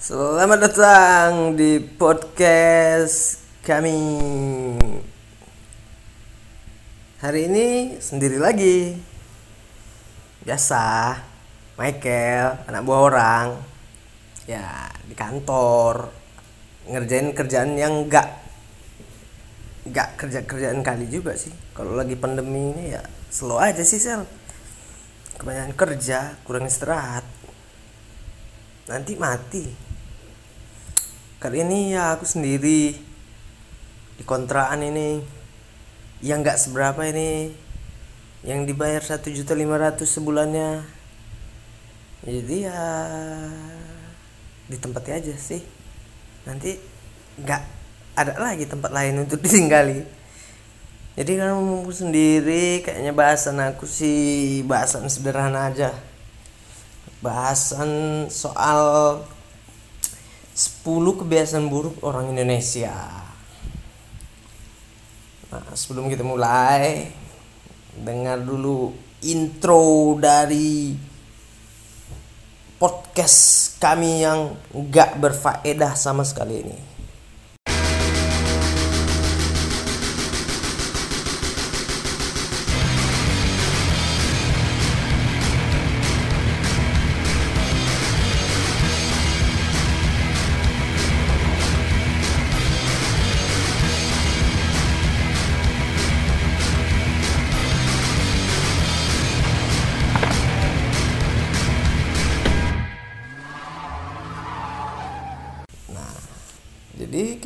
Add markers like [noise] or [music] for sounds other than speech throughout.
Selamat datang di podcast kami. Hari ini sendiri lagi. Biasa, Michael, anak buah orang. Ya, di kantor ngerjain kerjaan yang enggak enggak kerja-kerjaan kali juga sih. Kalau lagi pandemi ini ya slow aja sih, Sel. Kebanyakan kerja, kurang istirahat. Nanti mati kali ini ya aku sendiri. Di kontrakan ini. Yang nggak seberapa ini. Yang dibayar satu juta lima ratus sebulannya. Jadi ya di tempatnya aja sih. Nanti nggak ada lagi tempat lain untuk [laughs] ditinggali. Jadi kan mau sendiri kayaknya bahasan aku sih bahasan sederhana aja. Bahasan soal 10 kebiasaan buruk orang Indonesia. Nah, sebelum kita mulai, dengar dulu intro dari podcast kami yang gak berfaedah sama sekali ini.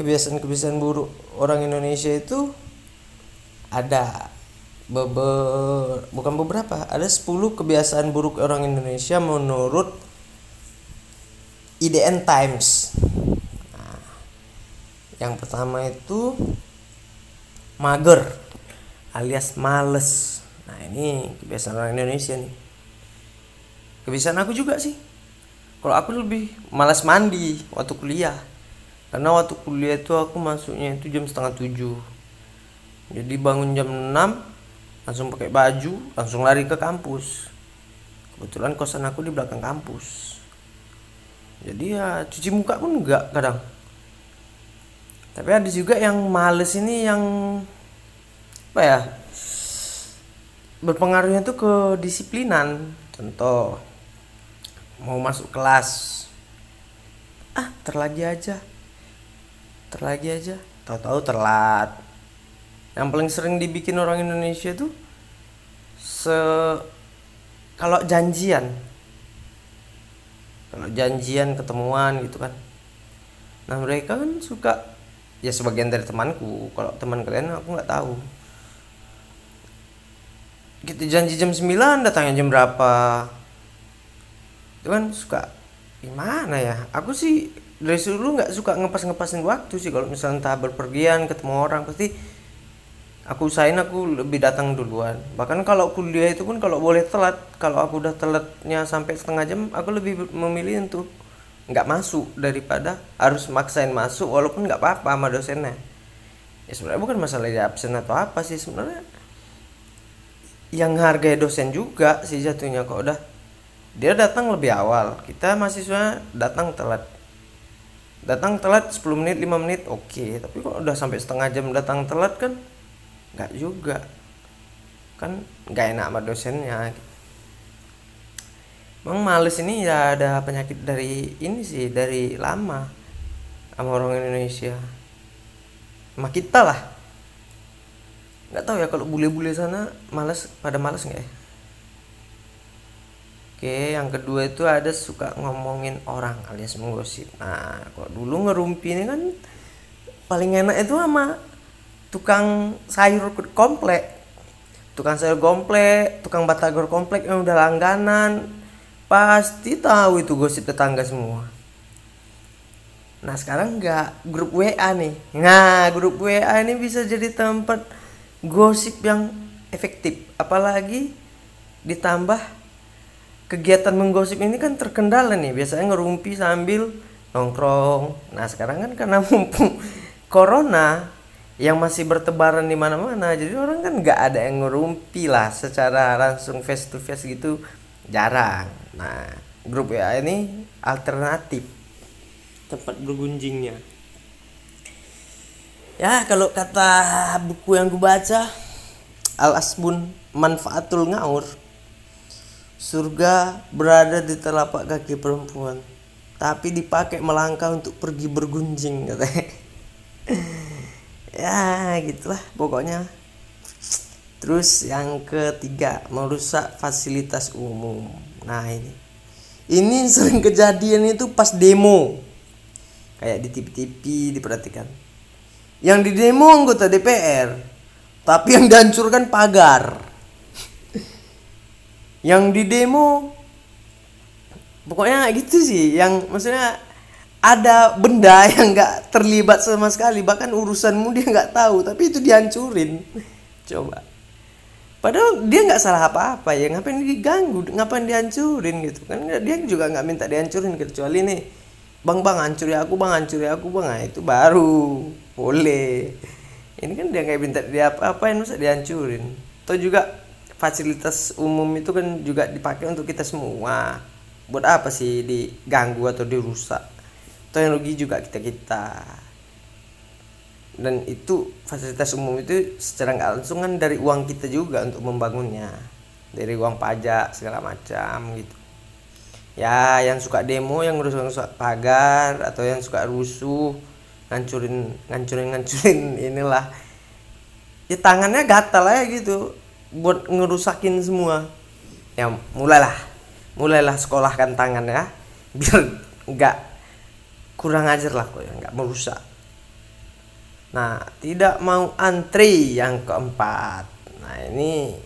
Kebiasaan-kebiasaan buruk orang Indonesia itu ada beber, bukan beberapa, ada 10 kebiasaan buruk orang Indonesia menurut IDN Times. Nah, yang pertama itu mager alias males. Nah, ini kebiasaan orang Indonesia nih. Kebiasaan aku juga sih. Kalau aku lebih malas mandi waktu kuliah karena waktu kuliah itu aku masuknya itu jam setengah tujuh. Jadi bangun jam 6 langsung pakai baju langsung lari ke kampus. Kebetulan kosan aku di belakang kampus. Jadi ya cuci muka pun enggak kadang. Tapi ada juga yang males ini yang apa ya berpengaruhnya tuh ke disiplinan. Contoh mau masuk kelas ah terlagi aja terlagi aja. Tahu-tahu telat yang paling sering dibikin orang Indonesia tuh se kalau janjian. Kalau janjian ketemuan gitu kan. Nah mereka kan suka ya sebagian dari temanku. Kalau teman kalian aku nggak tahu. Kita janji jam 9 datangnya jam berapa. Itu kan suka gimana ya? Aku sih dari dulu nggak suka ngepas ngepasin waktu sih. Kalau misalnya entah berpergian ketemu orang pasti aku usahain aku lebih datang duluan. Bahkan kalau kuliah itu pun kalau boleh telat kalau aku udah telatnya sampai setengah jam aku lebih memilih untuk nggak masuk daripada harus maksain masuk walaupun nggak apa-apa sama dosennya. Ya sebenarnya bukan masalah dia absen atau apa sih sebenarnya yang hargai dosen juga sih jatuhnya. Kok udah dia datang lebih awal. Kita mahasiswa datang telat datang telat 10 menit 5 menit oke. Okay. tapi kok udah sampai setengah jam datang telat kan nggak juga. Kan nggak enak sama dosennya. Emang males ini ya ada penyakit dari ini sih dari lama sama orang Indonesia. Sama kita lah. Nggak tahu ya kalau bule-bule sana males pada males nggak ya Oke, yang kedua itu ada suka ngomongin orang alias menggosip. Nah, kok dulu ngerumpi ini kan paling enak itu sama tukang sayur komplek. Tukang sayur komplek, tukang batagor komplek yang udah langganan. Pasti tahu itu gosip tetangga semua. Nah, sekarang nggak grup WA nih. Nah, grup WA ini bisa jadi tempat gosip yang efektif. Apalagi ditambah kegiatan menggosip ini kan terkendala nih. Biasanya ngerumpi sambil nongkrong. Nah sekarang kan karena [laughs] mumpung corona yang masih bertebaran di mana-mana jadi orang kan nggak ada yang ngerumpi lah secara langsung face to face gitu. Jarang. Nah grup WA ini alternatif. Tempat bergunjingnya. Ya kalau kata buku yang gue baca al asbun manfaatul ngaur surga berada di telapak kaki perempuan tapi dipakai melangkah untuk pergi bergunjing katanya. [laughs] Ya gitulah pokoknya. Terus yang ketiga merusak fasilitas umum. Nah ini. Ini sering kejadian itu pas demo. Kayak di TV-TV diperhatikan. Yang di demo anggota DPR tapi yang dihancurkan pagar yang di demo pokoknya gitu sih. Yang maksudnya ada benda [laughs] yang nggak terlibat sama sekali. Bahkan urusanmu dia nggak tahu tapi itu dihancurin. Coba. Padahal dia nggak salah apa-apa ya. Ngapain diganggu? Ngapain dihancurin gitu? Kan dia juga nggak minta dihancurin kecuali nih bang bang hancuri aku bang hancuri aku bang. Nah, itu baru. Boleh. Ini kan dia nggak minta dia apa-apain masa dihancurin? Atau juga fasilitas umum itu kan juga dipakai untuk kita semua. Buat apa sih diganggu atau dirusak? Atau juga kita kita. Dan itu fasilitas umum itu secara nggak langsung kan dari uang kita juga untuk membangunnya. Dari uang pajak segala macam gitu. Ya yang suka demo yang rusuh-rusuh pagar atau yang suka rusuh ngancurin ngancurin ngancurin [laughs] inilah. Ya tangannya gatal aja gitu buat ngerusakin semua. Ya mulailah. Mulailah sekolahkan tangan ya. Biar nggak kurang ajar lah kok ya nggak merusak. Nah tidak mau antri yang keempat. Nah ini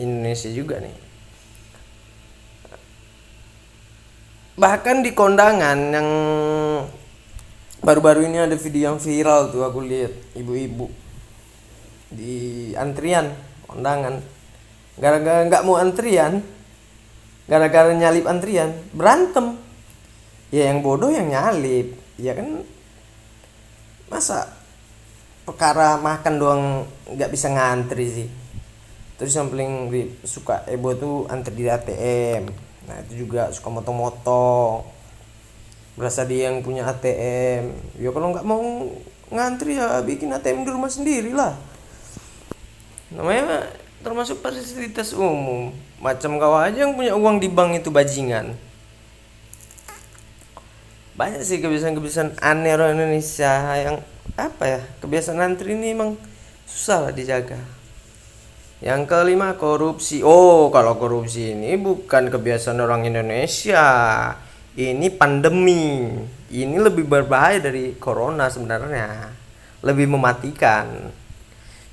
Indonesia juga nih. Bahkan di kondangan yang baru-baru ini ada video yang viral tuh aku lihat ibu-ibu. Di antrian kondangan. Gara-gara nggak mau antrian gara-gara nyalip antrian berantem. Ya yang bodoh yang nyalip ya kan? Masa perkara makan doang nggak bisa ngantri sih? Terus yang paling suka ebo tuh antri di ATM nah itu juga suka motong-motong berasa dia yang punya ATM ya kalau nggak mau ngantri ya bikin ATM di rumah sendiri lah namanya termasuk fasilitas umum macam kau aja yang punya uang di bank itu bajingan banyak sih kebiasaan-kebiasaan aneh orang Indonesia yang apa ya kebiasaan antri ini emang susah lah dijaga yang kelima korupsi. Oh, kalau korupsi ini bukan kebiasaan orang Indonesia. Ini pandemi. Ini lebih berbahaya dari corona sebenarnya. Lebih mematikan.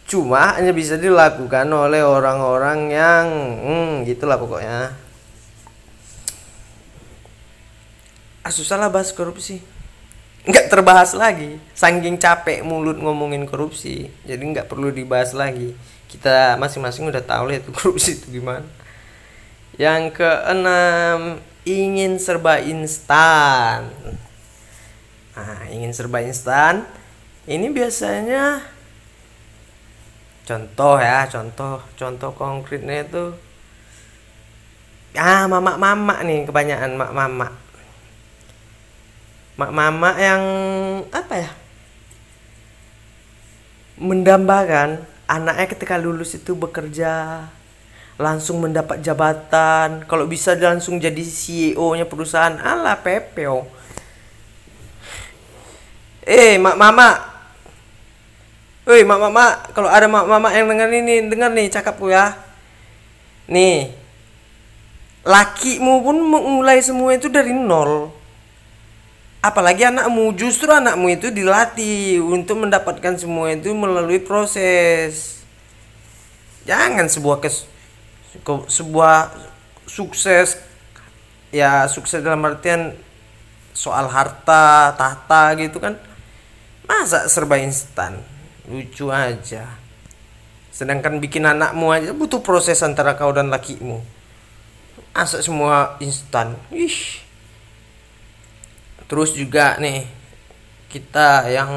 Cuma hanya bisa dilakukan oleh orang-orang yang hmm, gitulah pokoknya. Ah, susah lah bahas korupsi. Nggak terbahas lagi. Saking capek mulut ngomongin korupsi. Jadi nggak perlu dibahas lagi kita masing-masing udah tahu lah [laughs] korupsi itu gimana yang keenam ingin serba instan nah ingin serba instan ini biasanya contoh ya contoh contoh konkretnya itu ah mama mama nih kebanyakan mak mama mak mama yang apa ya mendambakan anaknya ketika lulus itu bekerja langsung mendapat jabatan kalau bisa langsung jadi CEO nya perusahaan ala pepeo. Eh mak mama Woi mak mama kalau ada mak mama yang dengar ini dengar nih cakapku ya. Nih lakimu pun memulai semua itu dari nol. Apalagi anakmu justru anakmu itu dilatih untuk mendapatkan semua itu melalui proses. Jangan sebuah kes ke, sebuah sukses ya sukses dalam artian soal harta tahta gitu kan. Masa serba instan lucu aja. Sedangkan bikin anakmu aja butuh proses antara kau dan lakimu. Masa semua instan. Ih terus juga nih kita yang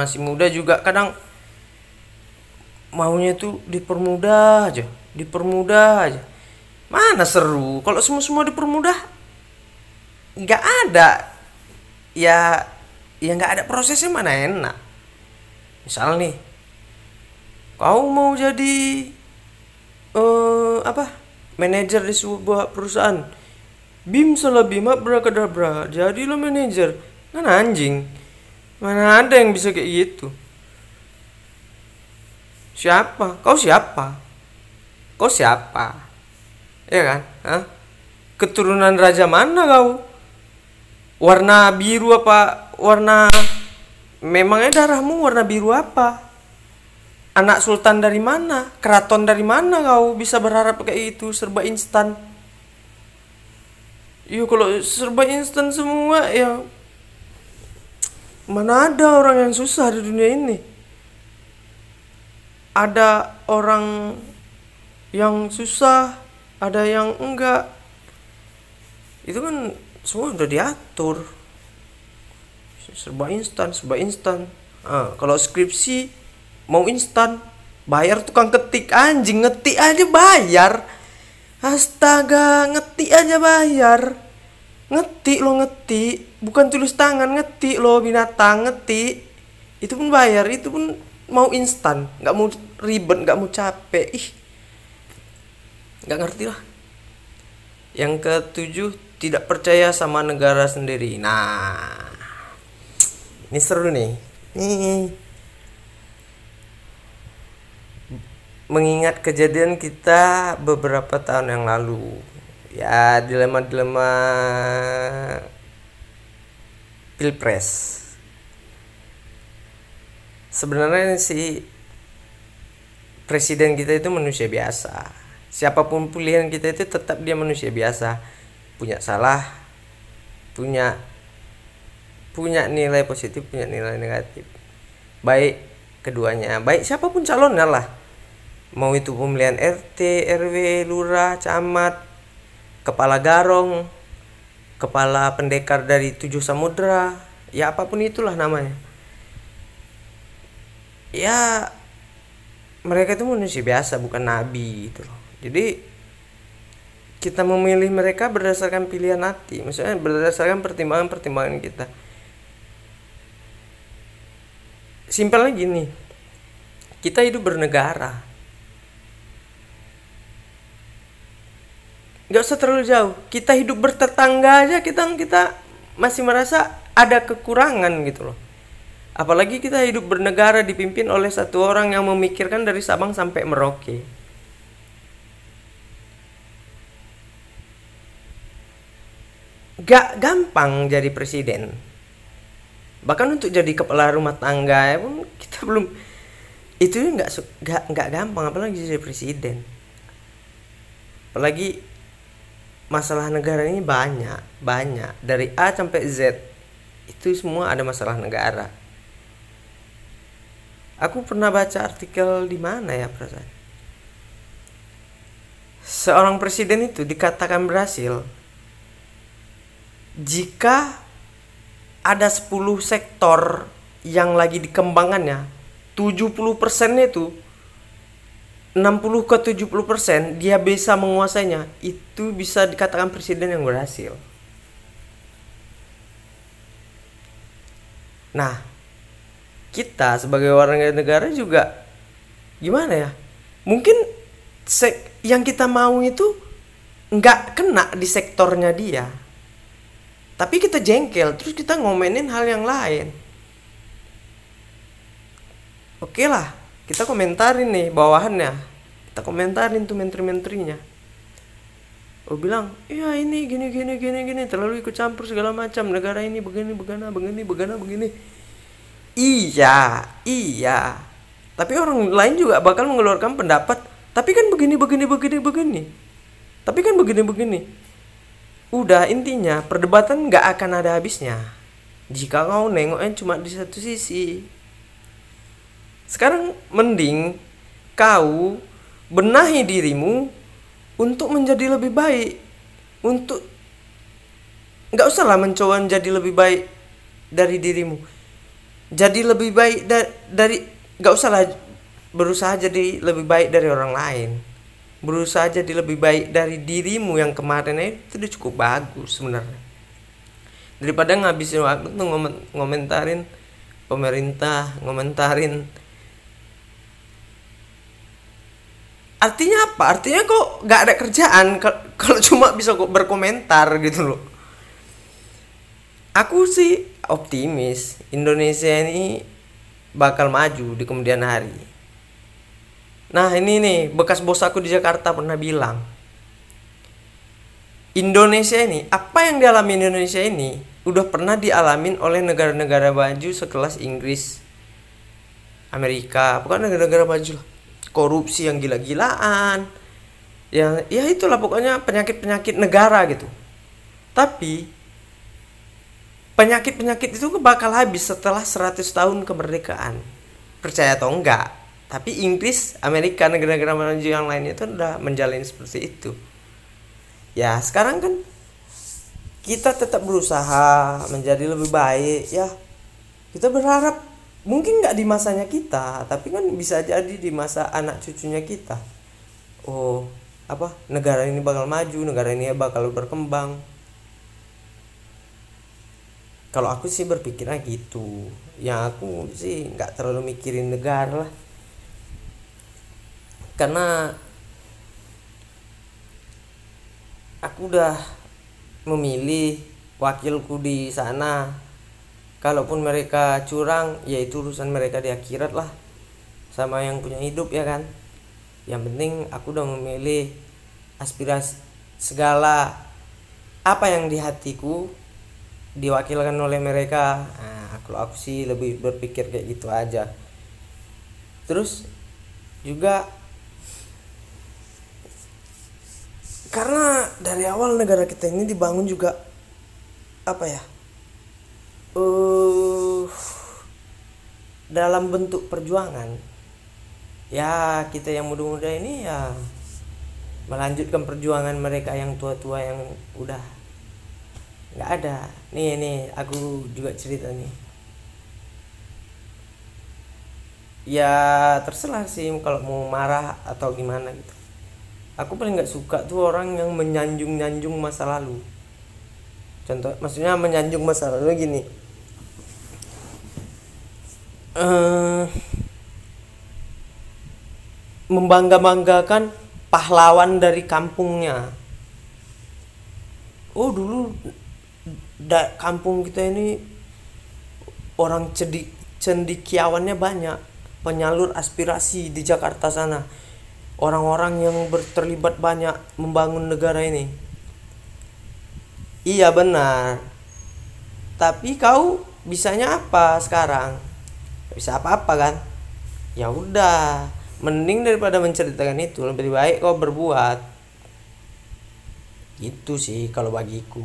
masih muda juga kadang maunya tuh dipermudah aja dipermudah aja. Mana seru kalau semua semua dipermudah nggak ada. Ya ya nggak ada prosesnya mana enak misal nih kau mau jadi uh, apa manajer di sebuah perusahaan. Bim salah bim abrakadabra jadi lo manajer. Kan anjing? Mana ada yang bisa kayak gitu? Siapa? Kau siapa? Kau siapa? Ya kan? Hah? keturunan raja mana kau? Warna biru apa warna memangnya darahmu warna biru apa? Anak sultan dari mana? Keraton dari mana kau bisa berharap kayak itu serba instan? Iya kalau serba instan semua ya mana ada orang yang susah di dunia ini? Ada orang yang susah ada yang enggak. Itu kan semua udah diatur serba instan serba instan. Ah, kalau skripsi mau instan bayar tukang ketik. Anjing ngetik aja bayar. Astaga ngetik aja bayar. Ngetik lo ngetik. Bukan tulis tangan ngetik lo binatang ngetik. Itu pun bayar itu pun mau instan. Nggak mau ribet nggak mau capek. Ih nggak ngerti lah. Yang ketujuh tidak percaya sama negara sendiri. Nah ini seru nih. Nih. Mengingat kejadian kita beberapa tahun yang lalu. Ya dilema-dilema pilpres. Sebenarnya si presiden kita itu manusia biasa. Siapa pun pilihan kita itu tetap dia manusia biasa. Punya salah punya punya nilai positif punya nilai negatif baik keduanya baik siapa pun calonnya lah mau itu pemilihan RT, RW, lurah, camat, kepala garong, kepala pendekar dari tujuh samudra, ya apa pun itulah namanya. Ya mereka itu manusia biasa bukan nabi gitu loh. Jadi kita memilih mereka berdasarkan pilihan hati, maksudnya berdasarkan pertimbangan-pertimbangan kita. Simpelnya gini, kita hidup bernegara, nggak usah terlalu jauh. Kita hidup bertetangga aja kita kita masih merasa ada kekurangan gitu loh. Apalagi kita hidup bernegara dipimpin oleh satu orang yang memikirkan dari Sabang sampai Merauke. Gak gampang jadi presiden bahkan untuk jadi kepala rumah tangga ya pun kita belum itu nggak nggak nggak gampang apalagi jadi presiden. Apalagi masalah negara ini banyak banyak. Dari A sampai Z itu semua ada masalah negara. Aku pernah baca artikel di mana ya perasaan? Seorang presiden itu dikatakan berhasil jika ada 10 sektor yang lagi dikembangannya 70 persennya itu 60 ke 70 persen dia bisa menguasainya. Itu bisa dikatakan presiden yang berhasil. Nah kita sebagai warga negara juga gimana ya? Mungkin sek yang kita mau itu nggak kena di sektornya dia tapi kita jengkel terus kita ngomenin hal yang lain oke lah kita komentarin nih bawahannya kita komentarin tuh menteri-menterinya Oh bilang, iya ini gini gini gini gini terlalu ikut campur segala macam negara ini begini begana begini begana begini. Iya, iya. Tapi orang lain juga bakal mengeluarkan pendapat. Tapi kan begini begini begini begini. Tapi kan begini begini. Udah intinya perdebatan nggak akan ada habisnya. Jika kau nengoknya cuma di satu sisi. Sekarang mending kau benahi dirimu untuk menjadi lebih baik. Untuk nggak usah lah mencoba menjadi lebih baik dari dirimu. Jadi lebih baik da dari nggak usah lah berusaha jadi lebih baik dari orang lain berusaha jadi lebih baik dari dirimu yang kemarin itu udah cukup bagus sebenarnya. Daripada ngabisin waktu tuh ngomentarin pemerintah ngomentarin artinya apa? Artinya kok nggak ada kerjaan? Kalau cuma bisa kok berkomentar gitu loh. Aku sih optimis Indonesia ini bakal maju di kemudian hari nah ini nih bekas bos aku di Jakarta pernah bilang Indonesia ini apa yang dialami Indonesia ini udah pernah dialamin oleh negara-negara maju sekelas Inggris Amerika bukan negara-negara maju lah korupsi yang gila-gilaan ya ya itulah pokoknya penyakit-penyakit negara gitu. Tapi penyakit-penyakit itu bakal habis setelah 100 tahun kemerdekaan. Percaya atau enggak tapi Inggris Amerika negara-negara maju yang lainnya itu udah menjalin seperti itu. Ya sekarang kan kita tetap berusaha menjadi lebih baik ya. Kita berharap mungkin nggak di masanya kita tapi kan bisa jadi di masa anak cucunya kita. Oh apa negara ini bakal maju negara ini bakal berkembang. Kalau aku sih berpikirnya gitu. Yang aku sih nggak terlalu mikirin negara lah karena aku udah memilih wakilku di sana. Kalaupun mereka curang ya itu urusan mereka di akhirat lah. Sama yang punya hidup ya kan? Yang penting aku udah memilih aspirasi segala apa yang di hatiku diwakilkan oleh mereka. Nah, aku aku sih lebih berpikir kayak gitu aja. Terus juga karena dari awal negara kita ini dibangun juga apa ya uh, dalam bentuk perjuangan. Ya kita yang muda-muda ini ya melanjutkan perjuangan mereka yang tua-tua yang udah nggak ada. Nih nih aku juga cerita nih. Ya terserah sih kalau mau marah atau gimana gitu aku paling nggak suka tuh orang yang menyanjung-nyanjung masa lalu contoh maksudnya menyanjung masa lalu gini uh, membangga-banggakan pahlawan dari kampungnya. Oh dulu da, kampung kita ini orang cedik cendikiawannya banyak, penyalur aspirasi di Jakarta sana. Orang-orang yang terlibat banyak membangun negara ini. Iya benar. Tapi kau bisanya apa sekarang? bisa apa-apa kan ya udah mending daripada menceritakan itu lebih baik kau berbuat itu sih kalau bagiku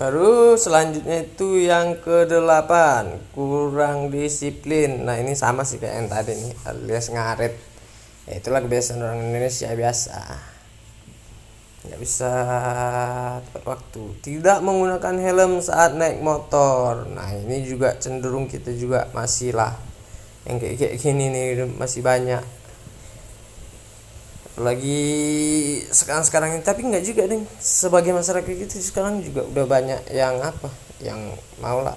baru selanjutnya itu yang ke delapan kurang disiplin. Nah ini sama sih kayak yang tadi nih alias ngaret. Ya itulah kebiasaan orang Indonesia biasa. Nggak bisa tepat waktu. Tidak menggunakan helm saat naik motor. Nah ini juga cenderung kita juga masih lah. Yang kayak kayak gini nih masih banyak lagi sekarang sekarang ini tapi nggak juga deh sebagai masyarakat gitu sekarang juga udah banyak yang apa? Yang mau lah.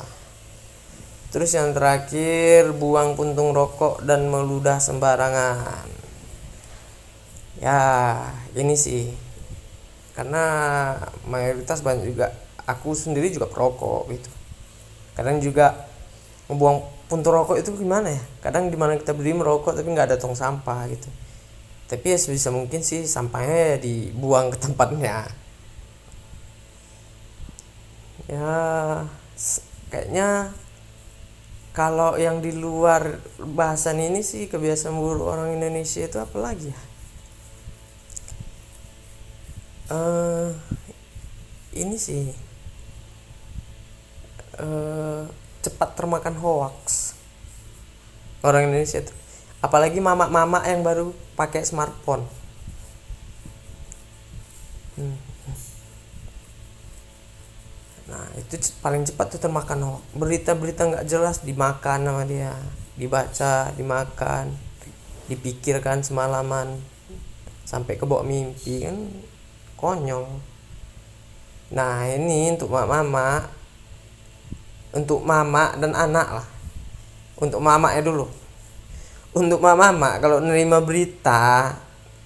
Terus yang terakhir buang puntung rokok dan meludah sembarangan. Ya ini sih. Karena mayoritas banyak juga aku sendiri juga perokok gitu. Kadang juga membuang puntung rokok itu gimana ya? Kadang di mana kita beli merokok tapi nggak ada tong sampah gitu tapi ya sebisa mungkin sih sampahnya dibuang ke tempatnya. Ya kayaknya kalau yang di luar bahasan ini sih kebiasaan buruk orang Indonesia itu apa lagi ya? Uh, ini sih uh, cepat termakan hoax. Orang Indonesia itu. Apalagi mama-mama yang baru pakai smartphone. Hmm. nah itu paling cepat tuh termakan. Hoax berita-berita nggak jelas dimakan sama dia. Dibaca dimakan dipikirkan semalaman. Sampai ke bawah mimpi kan? Konyol. Nah ini untuk mama. Untuk mama dan anak lah. Untuk mama ya dulu untuk mama kalau nerima berita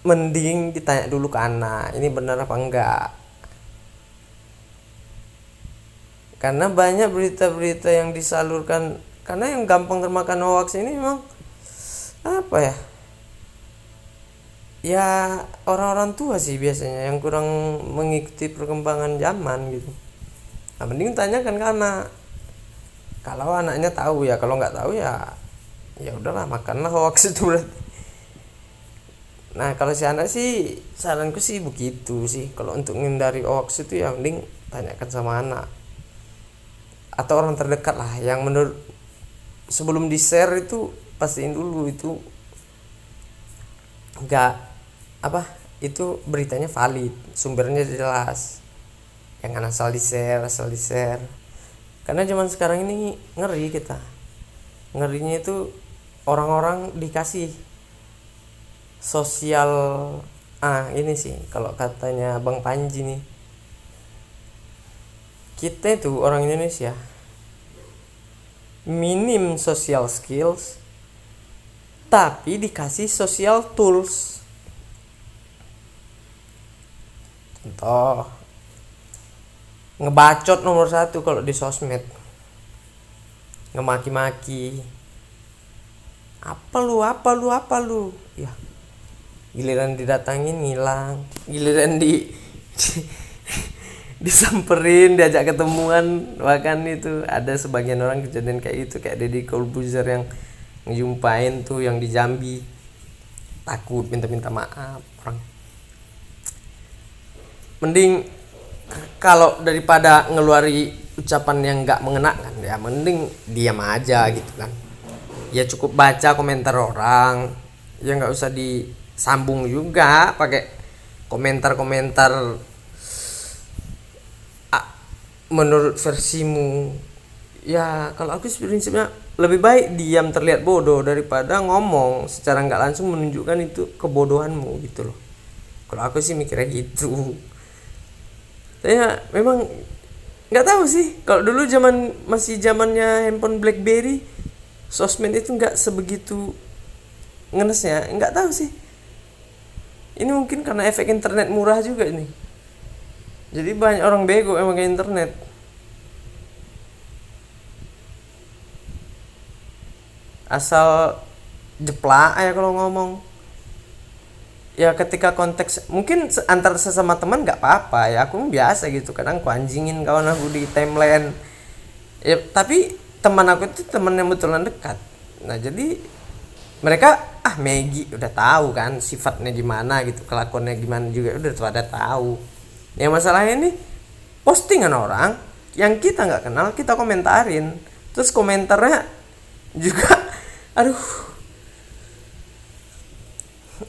mending ditanya dulu ke anak ini benar apa enggak. Karena banyak berita-berita yang disalurkan karena yang gampang termakan hoax ini memang apa ya? Ya orang-orang tua sih biasanya yang kurang mengikuti perkembangan zaman gitu. Nah mending tanyakan ke anak. Kalau anaknya tahu ya kalau nggak tahu ya ya udahlah makanlah [laughs] hoax itu berarti. Nah kalau si anak sih saranku sih begitu sih. Kalau untuk menghindari hoax itu ya mending tanyakan sama anak. Atau orang terdekat lah yang menurut sebelum di share itu pastiin dulu itu enggak apa itu beritanya valid sumbernya jelas. Jangan asal di share asal di share karena zaman sekarang ini ngeri kita. Ngerinya itu orang-orang dikasih sosial ah ini sih kalau katanya Bang Panji nih. Kita itu orang Indonesia. Minim social skills tapi dikasih social tools. Contoh ngebacot nomor satu kalau di sosmed. Ngemaki-maki apa lu apa lu apa lu? Ya giliran didatangin ngilang giliran di [laughs] disamperin diajak ketemuan bahkan itu ada sebagian orang kejadian kayak itu kayak Deddy Corbuzier yang ngejumpain tuh yang di Jambi. Takut minta-minta maaf orang. Mending kalau daripada ngeluari ucapan yang nggak mengenakan ya mending diam aja gitu kan ya cukup baca komentar orang. Ya nggak usah disambung juga pakai komentar-komentar menurut versimu. Ya kalau aku prinsipnya lebih baik diam terlihat bodoh daripada ngomong. Secara nggak langsung menunjukkan itu kebodohanmu gitu loh. Kalau aku sih mikirnya gitu. Saya memang nggak tahu sih. Kalau dulu zaman masih zamannya handphone BlackBerry sosmed itu nggak sebegitu ngenesnya. Nggak tahu sih. Ini mungkin karena efek internet murah juga nih jadi banyak orang bego pakai internet. Asal jeplak ya kalau ngomong. Ya ketika konteks mungkin antar sesama teman nggak apa-apa ya. Aku biasa gitu. Kadang aku anjingin kawan aku di timeline. Ya tapi teman aku itu teman yang betulan dekat. Nah jadi mereka ah Maggie udah tahu kan sifatnya gimana gitu kelakuannya gimana juga udah pada tahu. Yang masalahnya ini postingan orang yang kita nggak kenal kita komentarin. Terus komentarnya juga [laughs] aduh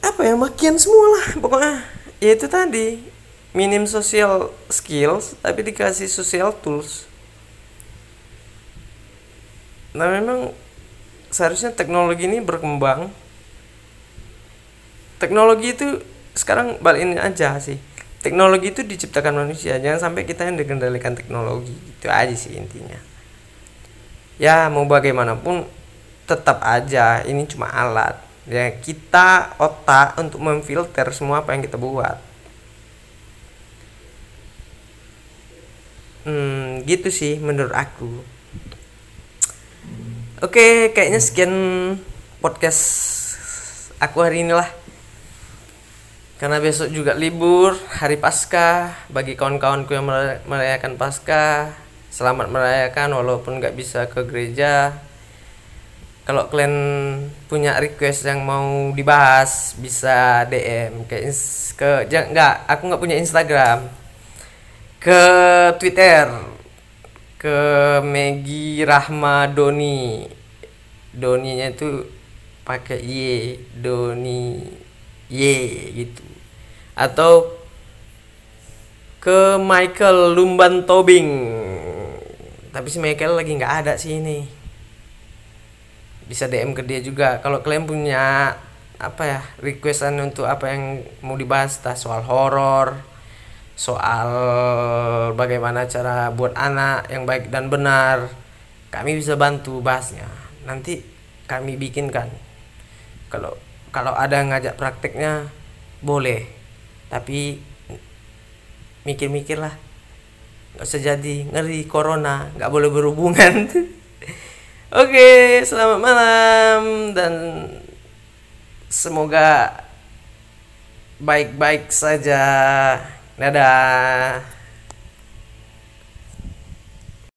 apa ya makian semua lah pokoknya. Ya itu tadi minim social skills tapi dikasih social tools nah memang seharusnya teknologi ini berkembang. Teknologi itu sekarang balik ini aja sih. Teknologi itu diciptakan manusia jangan sampai kita yang dikendalikan teknologi. Itu aja sih intinya. Ya mau bagaimanapun tetap aja ini cuma alat. Ya kita otak untuk memfilter semua apa yang kita buat. Hmm gitu sih menurut aku oke kayaknya sekian podcast aku hari ini lah karena besok juga libur hari pasca bagi kawan-kawanku yang merayakan pasca selamat merayakan walaupun nggak bisa ke gereja. Kalau kalian punya request yang mau dibahas bisa DM ke ke nggak aku nggak punya Instagram. Ke Twitter ke Megi Rahma Doni. Doninya itu pakai Y Doni Y gitu. Atau ke Michael Lumban Tobing tapi si Michael lagi nggak ada sih ini. Bisa DM ke dia juga. Kalau kalian punya apa ya requestan untuk apa yang mau dibahas entah soal horor soal bagaimana cara buat anak yang baik dan benar. Kami bisa bantu bahasnya. Nanti kami bikinkan. Kalau kalau ada yang ngajak prakteknya boleh. Tapi mikir-mikir lah nggak usah jadi ngeri corona nggak boleh berhubungan. [laughs] Oke selamat malam dan semoga baik-baik saja dadah